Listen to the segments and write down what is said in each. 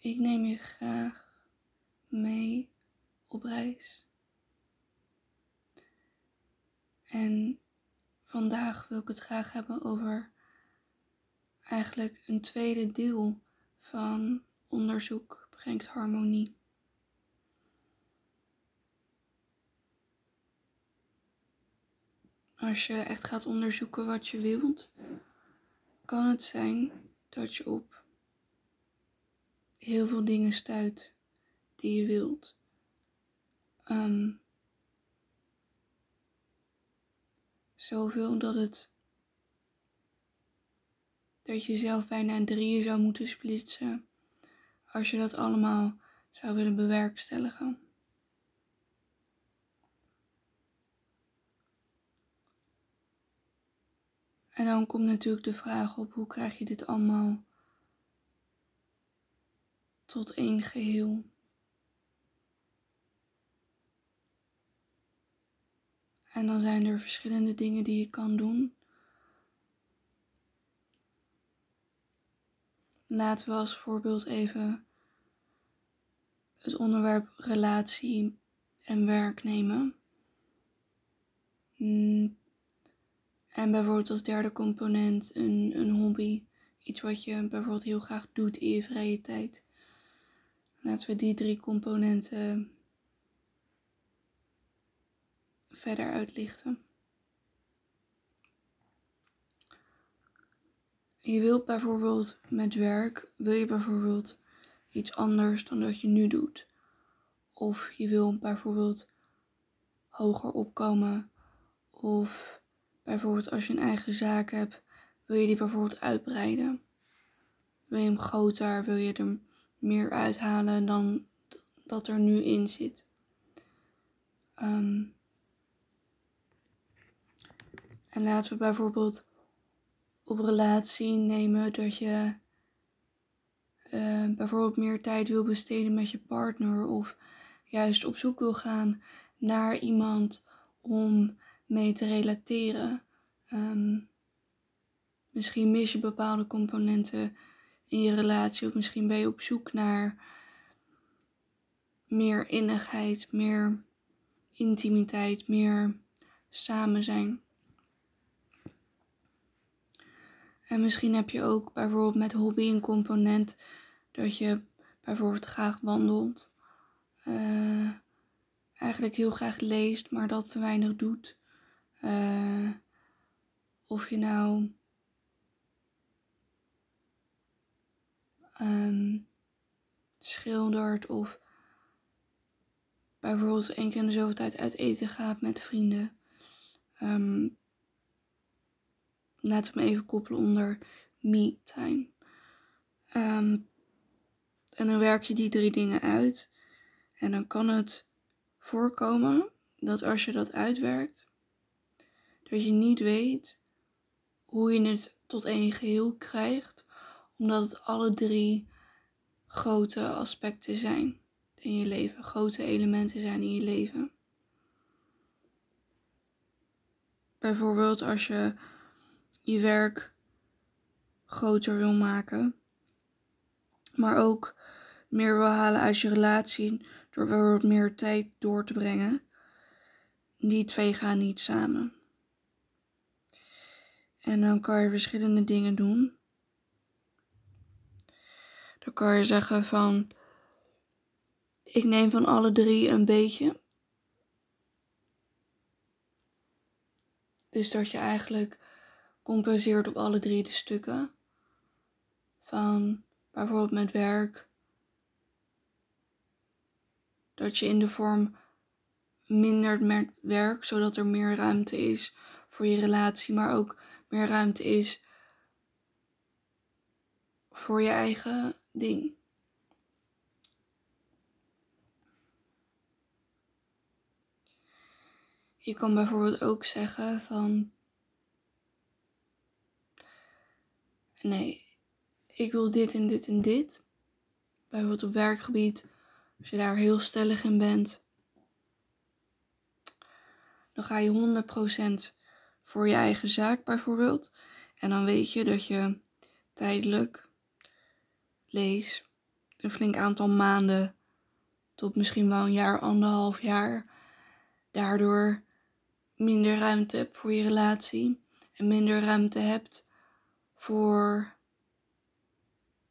Ik neem je graag mee op reis. En vandaag wil ik het graag hebben over eigenlijk een tweede deel van onderzoek brengt harmonie. Als je echt gaat onderzoeken wat je wilt, kan het zijn dat je op heel veel dingen stuit die je wilt. Um, zoveel dat het dat je jezelf bijna in drieën zou moeten splitsen als je dat allemaal zou willen bewerkstelligen. En dan komt natuurlijk de vraag op hoe krijg je dit allemaal tot één geheel. En dan zijn er verschillende dingen die je kan doen. Laten we als voorbeeld even het onderwerp relatie en werk nemen. Mm. En bijvoorbeeld als derde component een, een hobby. Iets wat je bijvoorbeeld heel graag doet in je vrije tijd. Laten we die drie componenten verder uitlichten. Je wilt bijvoorbeeld met werk, wil je bijvoorbeeld iets anders dan dat je nu doet. Of je wil bijvoorbeeld hoger opkomen. Of bijvoorbeeld als je een eigen zaak hebt, wil je die bijvoorbeeld uitbreiden. Wil je hem groter, wil je er meer uithalen dan dat er nu in zit. Um, en laten we bijvoorbeeld op relatie nemen dat je uh, bijvoorbeeld meer tijd wil besteden met je partner of juist op zoek wil gaan naar iemand om mee te relateren. Um, misschien mis je bepaalde componenten in je relatie of misschien ben je op zoek naar meer innigheid, meer intimiteit, meer samen zijn. En misschien heb je ook bijvoorbeeld met hobby een component dat je bijvoorbeeld graag wandelt. Uh, eigenlijk heel graag leest, maar dat te weinig doet. Uh, of je nou um, schildert of bijvoorbeeld één keer in de zoveel tijd uit eten gaat met vrienden. Um, laten we hem even koppelen onder me-time. Um, en dan werk je die drie dingen uit. En dan kan het voorkomen dat als je dat uitwerkt, dat je niet weet hoe je het tot één geheel krijgt, omdat het alle drie grote aspecten zijn in je leven, grote elementen zijn in je leven. Bijvoorbeeld als je je werk groter wil maken, maar ook meer wil halen uit je relatie door bijvoorbeeld meer tijd door te brengen. Die twee gaan niet samen. En dan kan je verschillende dingen doen. Dan kan je zeggen van, ik neem van alle drie een beetje. Dus dat je eigenlijk compenseert op alle drie de stukken. Van bijvoorbeeld met werk. Dat je in de vorm mindert met werk, zodat er meer ruimte is voor je relatie, maar ook meer ruimte is voor je eigen ding. Je kan bijvoorbeeld ook zeggen van nee, ik wil dit en dit en dit. Bijvoorbeeld op werkgebied, als je daar heel stellig in bent, dan ga je 100% voor je eigen zaak bijvoorbeeld. En dan weet je dat je tijdelijk lees, een flink aantal maanden tot misschien wel een jaar, anderhalf jaar, daardoor minder ruimte hebt voor je relatie en minder ruimte hebt voor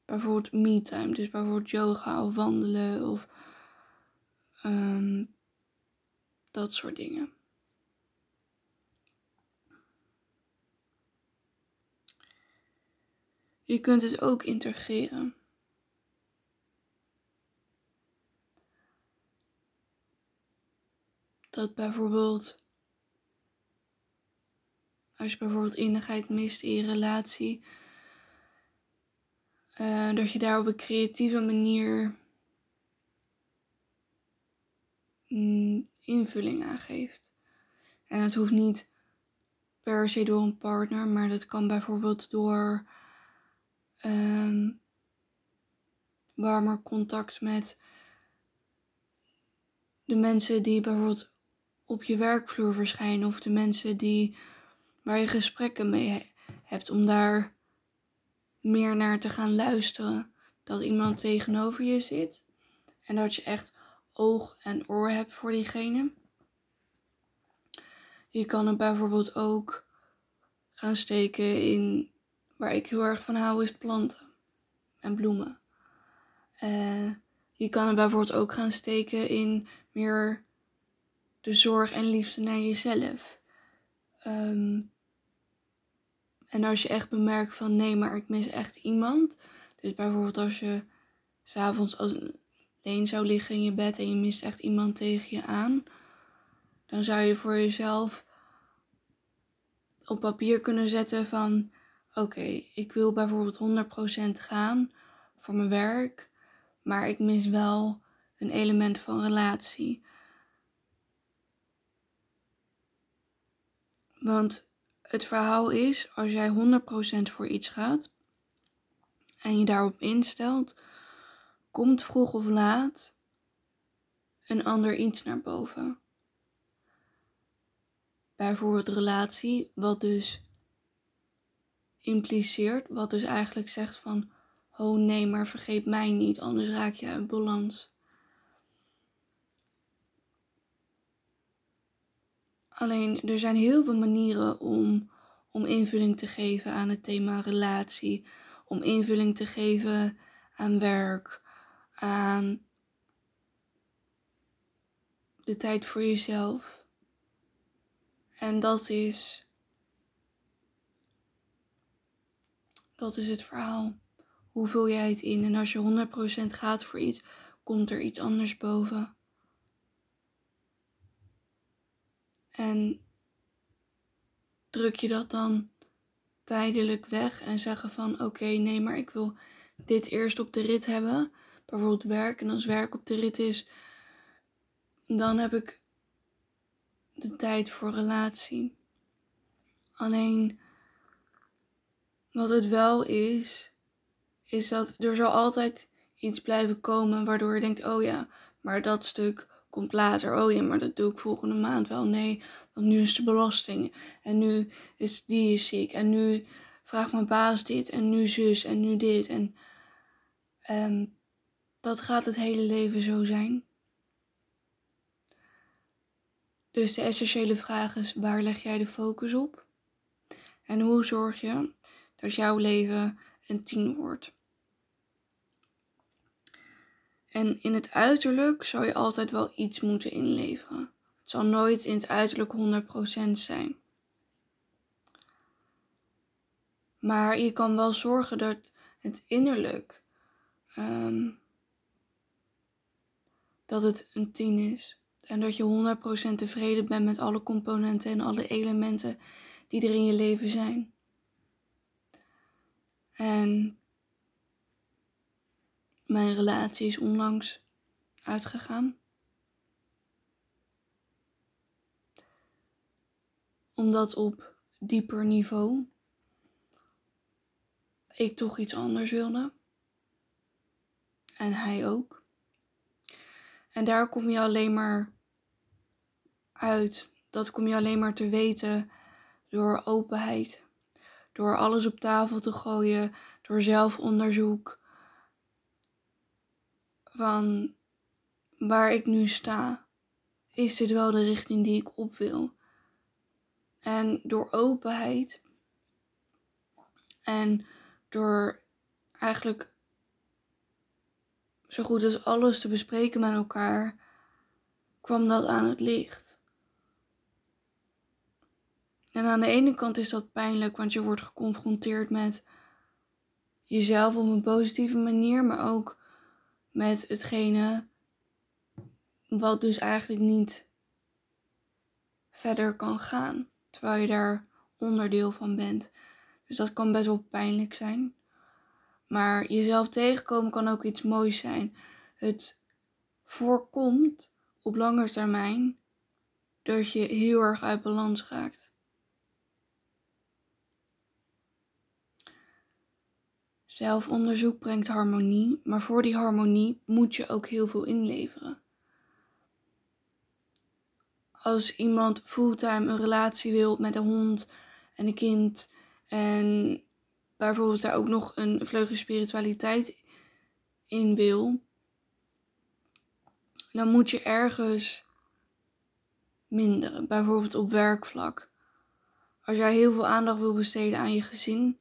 bijvoorbeeld me-time. Dus bijvoorbeeld yoga of wandelen of ehm, dat soort dingen. Je kunt het ook integreren. Dat bijvoorbeeld, als je bijvoorbeeld innigheid mist in je relatie, uh, dat je daar op een creatieve manier mm, invulling aan geeft. En het hoeft niet per se door een partner, maar dat kan bijvoorbeeld door um, warmer contact met de mensen die bijvoorbeeld op je werkvloer verschijnen of de mensen die waar je gesprekken mee hebt om daar meer naar te gaan luisteren. Dat iemand tegenover je zit en dat je echt oog en oor hebt voor diegene. Je kan het bijvoorbeeld ook gaan steken in waar ik heel erg van hou is planten en bloemen. Uh, je kan het bijvoorbeeld ook gaan steken in meer de zorg en liefde naar jezelf. Um, en als je echt bemerkt van nee, maar ik mis echt iemand. Dus bijvoorbeeld als je s'avonds alleen zou liggen in je bed en je mist echt iemand tegen je aan. Dan zou je voor jezelf op papier kunnen zetten van oké, ik wil bijvoorbeeld 100% gaan voor mijn werk. Maar ik mis wel een element van relatie. Want het verhaal is, als jij 100% voor iets gaat en je daarop instelt, komt vroeg of laat een ander iets naar boven. Bijvoorbeeld relatie, wat dus impliceert, wat dus eigenlijk zegt van, oh nee, maar vergeet mij niet, anders raak je uit balans. Alleen er zijn heel veel manieren om, om invulling te geven aan het thema relatie. Om invulling te geven aan werk, aan de tijd voor jezelf. En dat is. Dat is het verhaal. Hoe vul jij het in? En als je 100% gaat voor iets, komt er iets anders boven. En druk je dat dan tijdelijk weg en zeggen van oké, nee, maar ik wil dit eerst op de rit hebben. Bijvoorbeeld werk. En als werk op de rit is, dan heb ik de tijd voor relatie. Alleen wat het wel is, is dat er zal altijd iets blijven komen waardoor je denkt, oh ja, maar dat stuk komt later. Oh ja, maar dat doe ik volgende maand wel. Nee, want nu is de belasting. En nu is die ziek. En nu vraagt mijn baas dit. En nu zus. En nu dit. En um, dat gaat het hele leven zo zijn. Dus de essentiële vraag is: waar leg jij de focus op? En hoe zorg je dat jouw leven een tien wordt? En in het uiterlijk zou je altijd wel iets moeten inleveren. Het zal nooit in het uiterlijk 100% zijn. Maar je kan wel zorgen dat het innerlijk um, dat het een 10 is. En dat je 100% tevreden bent met alle componenten en alle elementen die er in je leven zijn. En mijn relatie is onlangs uitgegaan. Omdat op dieper niveau ik toch iets anders wilde. En hij ook. En daar kom je alleen maar uit. Dat kom je alleen maar te weten door openheid. Door alles op tafel te gooien, door zelfonderzoek, van waar ik nu sta. Is dit wel de richting die ik op wil? En door openheid en door eigenlijk zo goed als alles te bespreken met elkaar, kwam dat aan het licht. En aan de ene kant is dat pijnlijk, want je wordt geconfronteerd met jezelf op een positieve manier, maar ook met hetgene wat dus eigenlijk niet verder kan gaan, terwijl je daar onderdeel van bent. Dus dat kan best wel pijnlijk zijn. Maar jezelf tegenkomen kan ook iets moois zijn. Het voorkomt op lange termijn dat je heel erg uit balans raakt. Zelfonderzoek brengt harmonie, maar voor die harmonie moet je ook heel veel inleveren. Als iemand fulltime een relatie wil met een hond en een kind en bijvoorbeeld daar ook nog een vleugel spiritualiteit in wil, dan moet je ergens minderen. Bijvoorbeeld op werkvlak. Als jij heel veel aandacht wil besteden aan je gezin,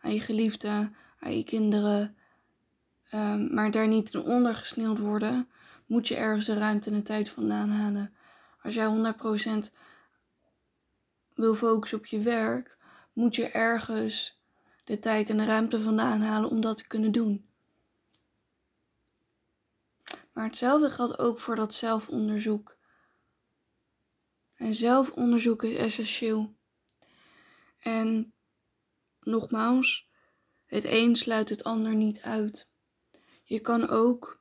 aan je geliefde, aan je kinderen, um, maar daar niet in ondergesneeuwd worden, moet je ergens de ruimte en de tijd vandaan halen. Als jij 100% wil focussen op je werk, moet je ergens de tijd en de ruimte vandaan halen om dat te kunnen doen. Maar hetzelfde geldt ook voor dat zelfonderzoek. En zelfonderzoek is essentieel. En nogmaals, het een sluit het ander niet uit. Je kan ook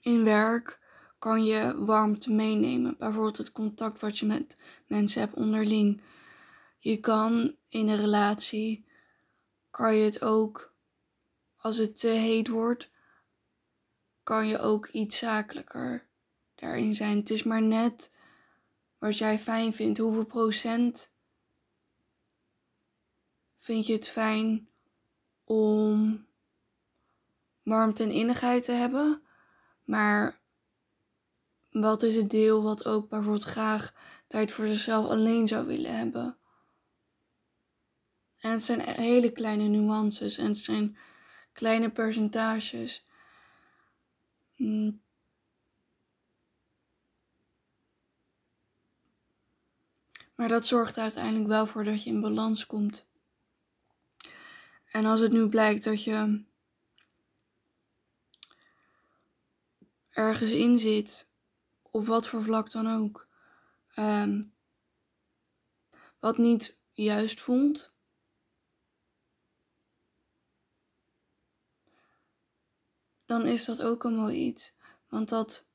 in werk kan je warmte meenemen. Bijvoorbeeld het contact wat je met mensen hebt onderling. Je kan in een relatie, kan je het ook, als het te heet wordt, kan je ook iets zakelijker daarin zijn. Het is maar net wat jij fijn vindt. Hoeveel procent vind je het fijn om warmte en innigheid te hebben? Maar wat is het deel wat ook bijvoorbeeld graag tijd voor zichzelf alleen zou willen hebben? En het zijn hele kleine nuances en het zijn kleine percentages. Hmm. Maar dat zorgt er uiteindelijk wel voor dat je in balans komt. En als het nu blijkt dat je ergens in zit, op wat voor vlak dan ook, ehm, wat niet juist voelt, dan is dat ook een mooi iets. Want dat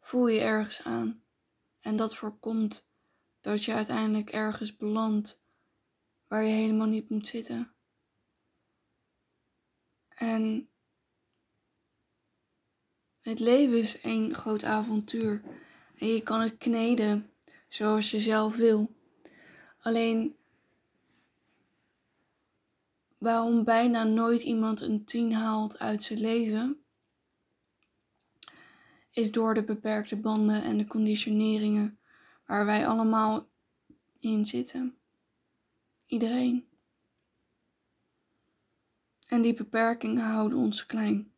voel je ergens aan. En dat voorkomt dat je uiteindelijk ergens belandt waar je helemaal niet moet zitten. En het leven is één groot avontuur. En je kan het kneden zoals je zelf wil. Alleen waarom bijna nooit iemand een tien haalt uit zijn leven, is door de beperkte banden en de conditioneringen waar wij allemaal in zitten. Iedereen. En die beperkingen houden ons klein.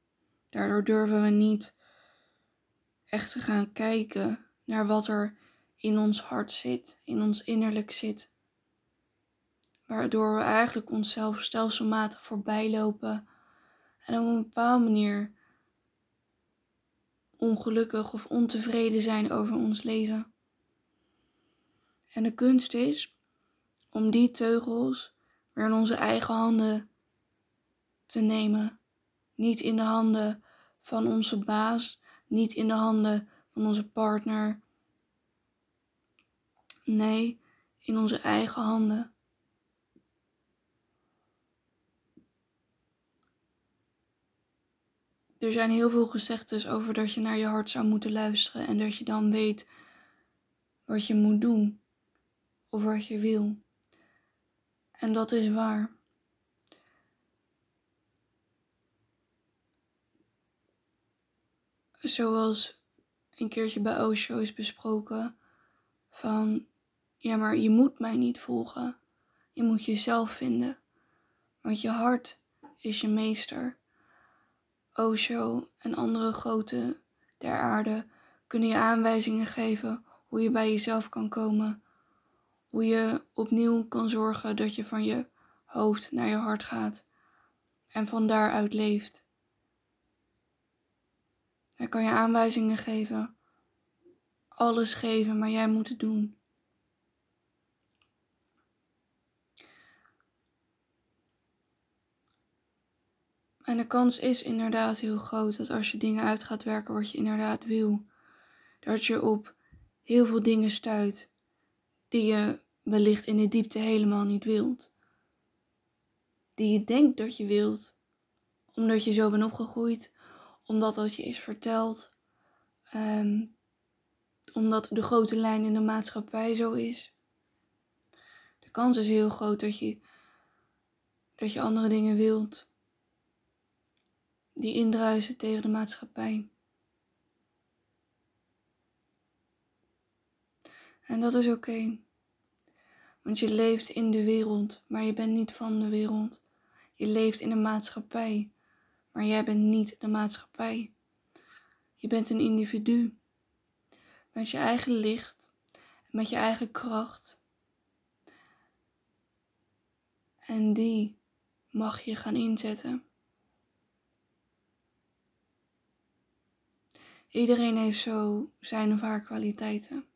Daardoor durven we niet echt te gaan kijken naar wat er in ons hart zit, in ons innerlijk zit. Waardoor we eigenlijk onszelf stelselmatig voorbij lopen en op een bepaalde manier ongelukkig of ontevreden zijn over ons leven. En de kunst is om die teugels weer in onze eigen handen te nemen. Niet in de handen van onze baas, niet in de handen van onze partner. Nee, in onze eigen handen. Er zijn heel veel gezegdes over dat je naar je hart zou moeten luisteren en dat je dan weet wat je moet doen of wat je wil. En dat is waar. Zoals een keertje bij Osho is besproken, van ja, maar je moet mij niet volgen. Je moet jezelf vinden. Want je hart is je meester. Osho en andere grote der aarde kunnen je aanwijzingen geven hoe je bij jezelf kan komen. Hoe je opnieuw kan zorgen dat je van je hoofd naar je hart gaat en van daaruit leeft. Hij kan je aanwijzingen geven, alles geven, maar jij moet het doen. En de kans is inderdaad heel groot dat als je dingen uit gaat werken wat je inderdaad wil, dat je op heel veel dingen stuit die je wellicht in de diepte helemaal niet wilt. Die je denkt dat je wilt, omdat je zo bent opgegroeid, omdat dat je is verteld, um, omdat de grote lijn in de maatschappij zo is. De kans is heel groot dat je, dat je andere dingen wilt die indruisen tegen de maatschappij. En dat is oké. Want je leeft in de wereld, maar je bent niet van de wereld. Je leeft in een maatschappij, maar jij bent niet de maatschappij. Je bent een individu. Met je eigen licht, met je eigen kracht. En die mag je gaan inzetten. Iedereen heeft zo zijn of haar kwaliteiten.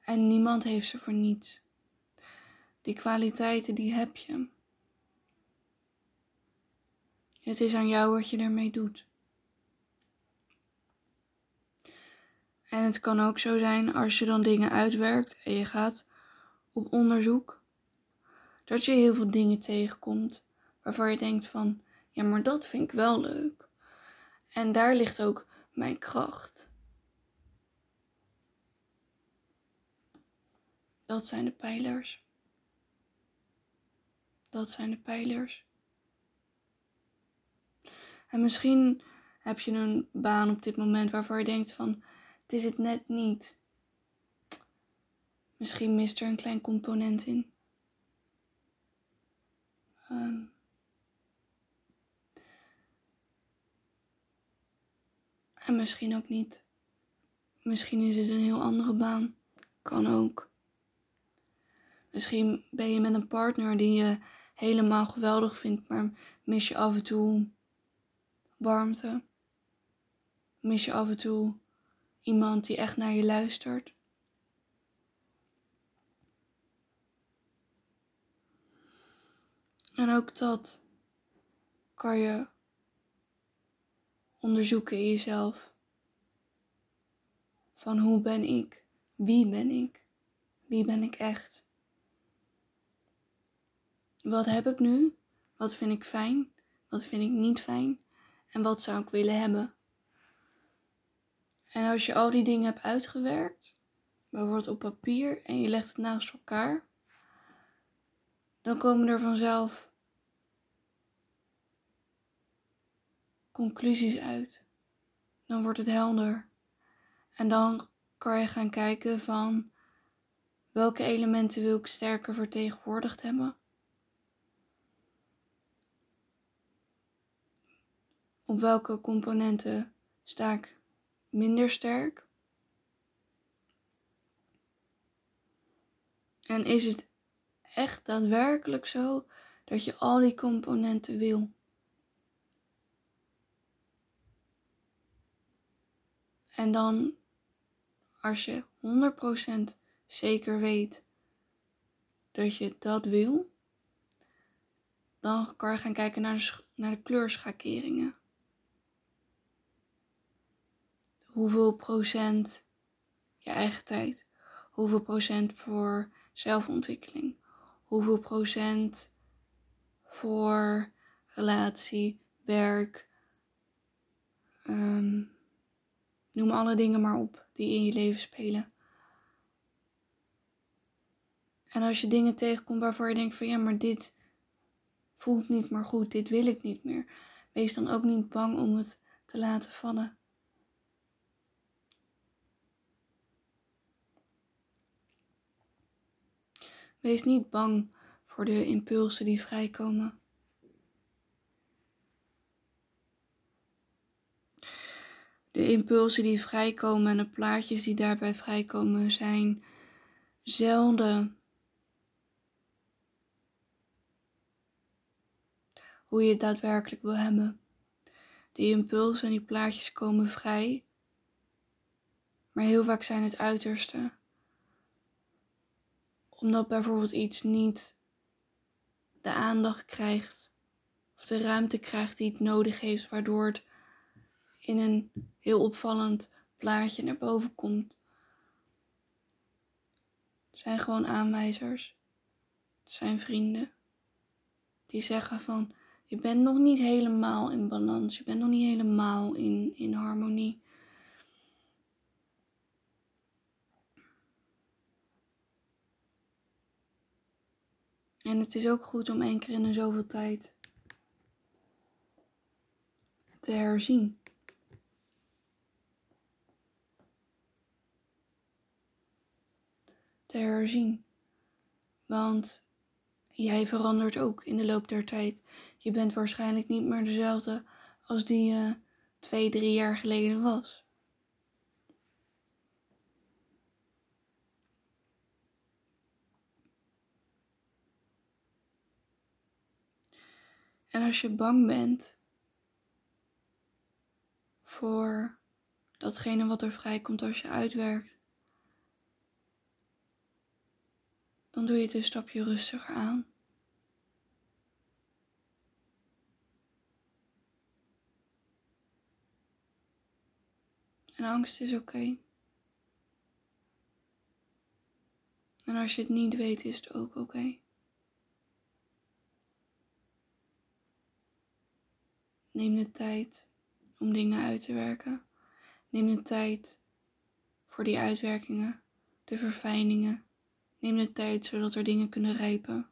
En niemand heeft ze voor niets. Die kwaliteiten, die heb je. Het is aan jou wat je ermee doet. En het kan ook zo zijn als je dan dingen uitwerkt en je gaat op onderzoek, dat je heel veel dingen tegenkomt waarvan je denkt van, ja maar dat vind ik wel leuk. En daar ligt ook mijn kracht. Dat zijn de pijlers. Dat zijn de pijlers. En misschien heb je een baan op dit moment waarvoor je denkt van, het is het net niet. Misschien mist er een klein component in. Um, en misschien ook niet. Misschien is het een heel andere baan. Kan ook. Misschien ben je met een partner die je helemaal geweldig vindt, maar mis je af en toe warmte. Mis je af en toe iemand die echt naar je luistert. En ook dat kan je onderzoeken in jezelf. Van hoe ben ik? Wie ben ik? Wie ben ik echt? Wat heb ik nu? Wat vind ik fijn? Wat vind ik niet fijn? En wat zou ik willen hebben? En als je al die dingen hebt uitgewerkt, bijvoorbeeld op papier, en je legt het naast elkaar, dan komen er vanzelf conclusies uit. Dan wordt het helder. En dan kan je gaan kijken van welke elementen wil ik sterker vertegenwoordigd hebben. Op welke componenten sta ik minder sterk? En is het echt daadwerkelijk zo dat je al die componenten wil? En dan, als je 100% zeker weet dat je dat wil, dan kan je gaan kijken naar de, naar de kleurschakeringen. Hoeveel procent je eigen tijd, hoeveel procent voor zelfontwikkeling, hoeveel procent voor relatie, werk, um, noem alle dingen maar op die in je leven spelen. En als je dingen tegenkomt waarvoor je denkt van ja, maar dit voelt niet meer goed, dit wil ik niet meer. Wees dan ook niet bang om het te laten vallen. Wees niet bang voor de impulsen die vrijkomen. De impulsen die vrijkomen en de plaatjes die daarbij vrijkomen zijn zelden hoe je het daadwerkelijk wil hebben. Die impulsen en die plaatjes komen vrij, maar heel vaak zijn het uiterste. Omdat bijvoorbeeld iets niet de aandacht krijgt of de ruimte krijgt die het nodig heeft, waardoor het in een heel opvallend plaatje naar boven komt. Het zijn gewoon aanwijzers. Het zijn vrienden die zeggen van je bent nog niet helemaal in balans, je bent nog niet helemaal in, in harmonie. En het is ook goed om één keer in de zoveel tijd te herzien. Te herzien. Want jij verandert ook in de loop der tijd. Je bent waarschijnlijk niet meer dezelfde als die je twee, drie jaar geleden was. En als je bang bent voor datgene wat er vrijkomt als je uitwerkt, dan doe je het een stapje rustiger aan. En angst is oké. En als je het niet weet, is het ook oké. Neem de tijd om dingen uit te werken. Neem de tijd voor die uitwerkingen, de verfijningen. Neem de tijd zodat er dingen kunnen rijpen.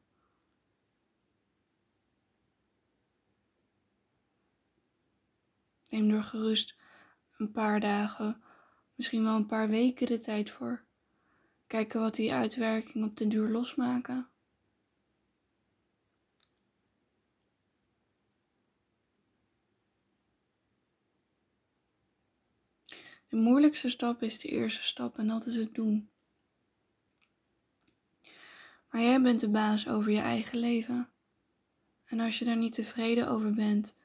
Neem er gerust een paar dagen, misschien wel een paar weken de tijd voor. Kijken wat die uitwerkingen op de duur losmaken. De moeilijkste stap is de eerste stap en dat is het doen. Maar jij bent de baas over je eigen leven. En als je daar niet tevreden over bent,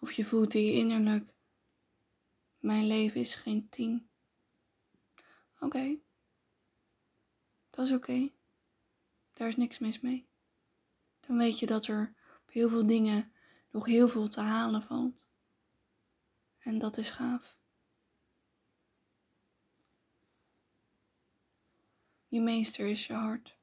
of je voelt in je innerlijk, mijn leven is geen tien. Oké, dat is oké. Daar is niks mis mee. Dan weet je dat er op heel veel dingen nog heel veel te halen valt. En dat is gaaf. Je meester is je hart.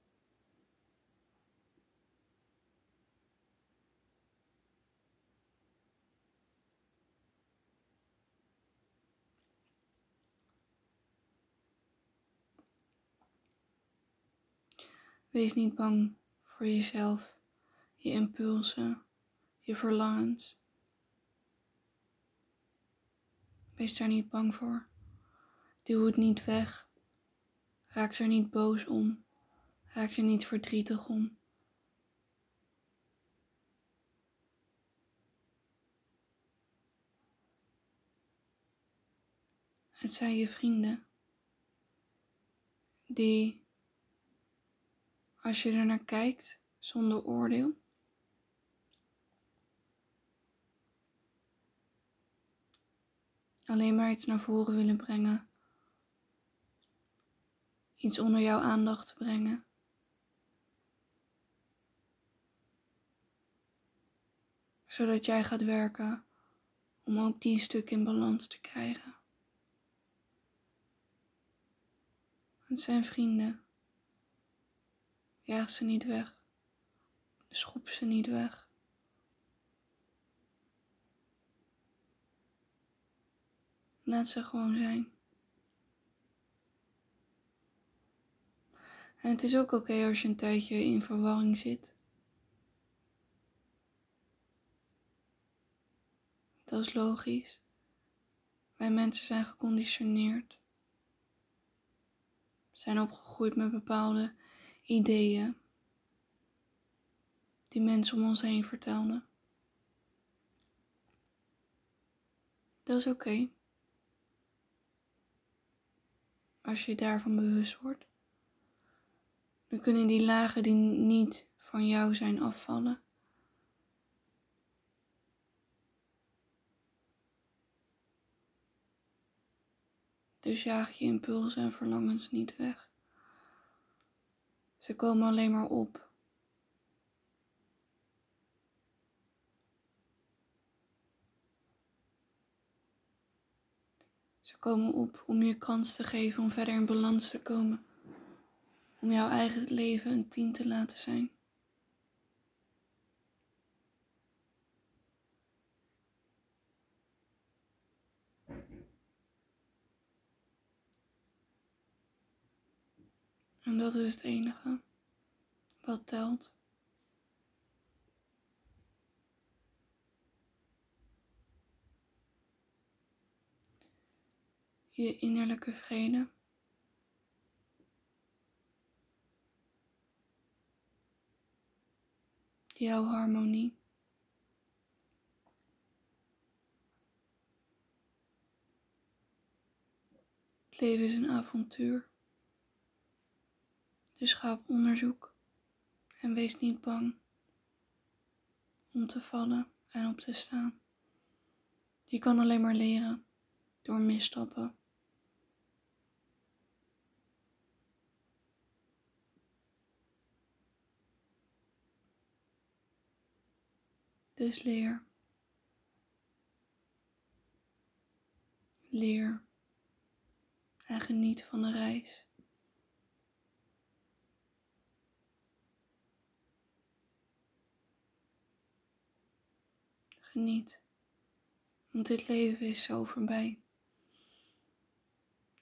Wees niet bang voor jezelf, je impulsen, je verlangens. Wees daar niet bang voor. Duw het niet weg. Raak er niet boos om. Raak er niet verdrietig om. Het zijn je vrienden die als je er naar kijkt zonder oordeel. Alleen maar iets naar voren willen brengen. Iets onder jouw aandacht te brengen. Zodat jij gaat werken om ook die stuk in balans te krijgen. Het zijn vrienden. Jaag ze niet weg. Schop ze niet weg. Laat ze gewoon zijn. En het is ook oké als je een tijdje in verwarring zit. Dat is logisch. Wij mensen zijn geconditioneerd. Zijn opgegroeid met bepaalde ideeën die mensen om ons heen vertelden. Dat is oké. Als je je daarvan bewust wordt, dan kunnen die lagen die niet van jou zijn afvallen. Dus jaag je impulsen en verlangens niet weg. Ze komen alleen maar op. Ze komen op om je kans te geven om verder in balans te komen. Om jouw eigen leven een tien te laten zijn. En dat is het enige wat telt. Je innerlijke vrede. Jouw harmonie. Het leven is een avontuur. Dus ga op onderzoek en wees niet bang om te vallen en op te staan. Je kan alleen maar leren door misstappen. Dus leer. Leer en geniet van de reis. Geniet, want dit leven is zo voorbij.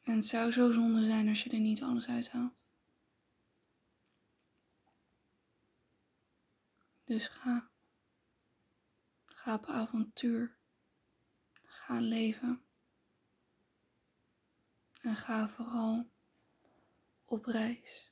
En het zou zo zonde zijn als je er niet alles uithaalt. Dus ga. Ga op avontuur. Ga leven. En ga vooral op reis.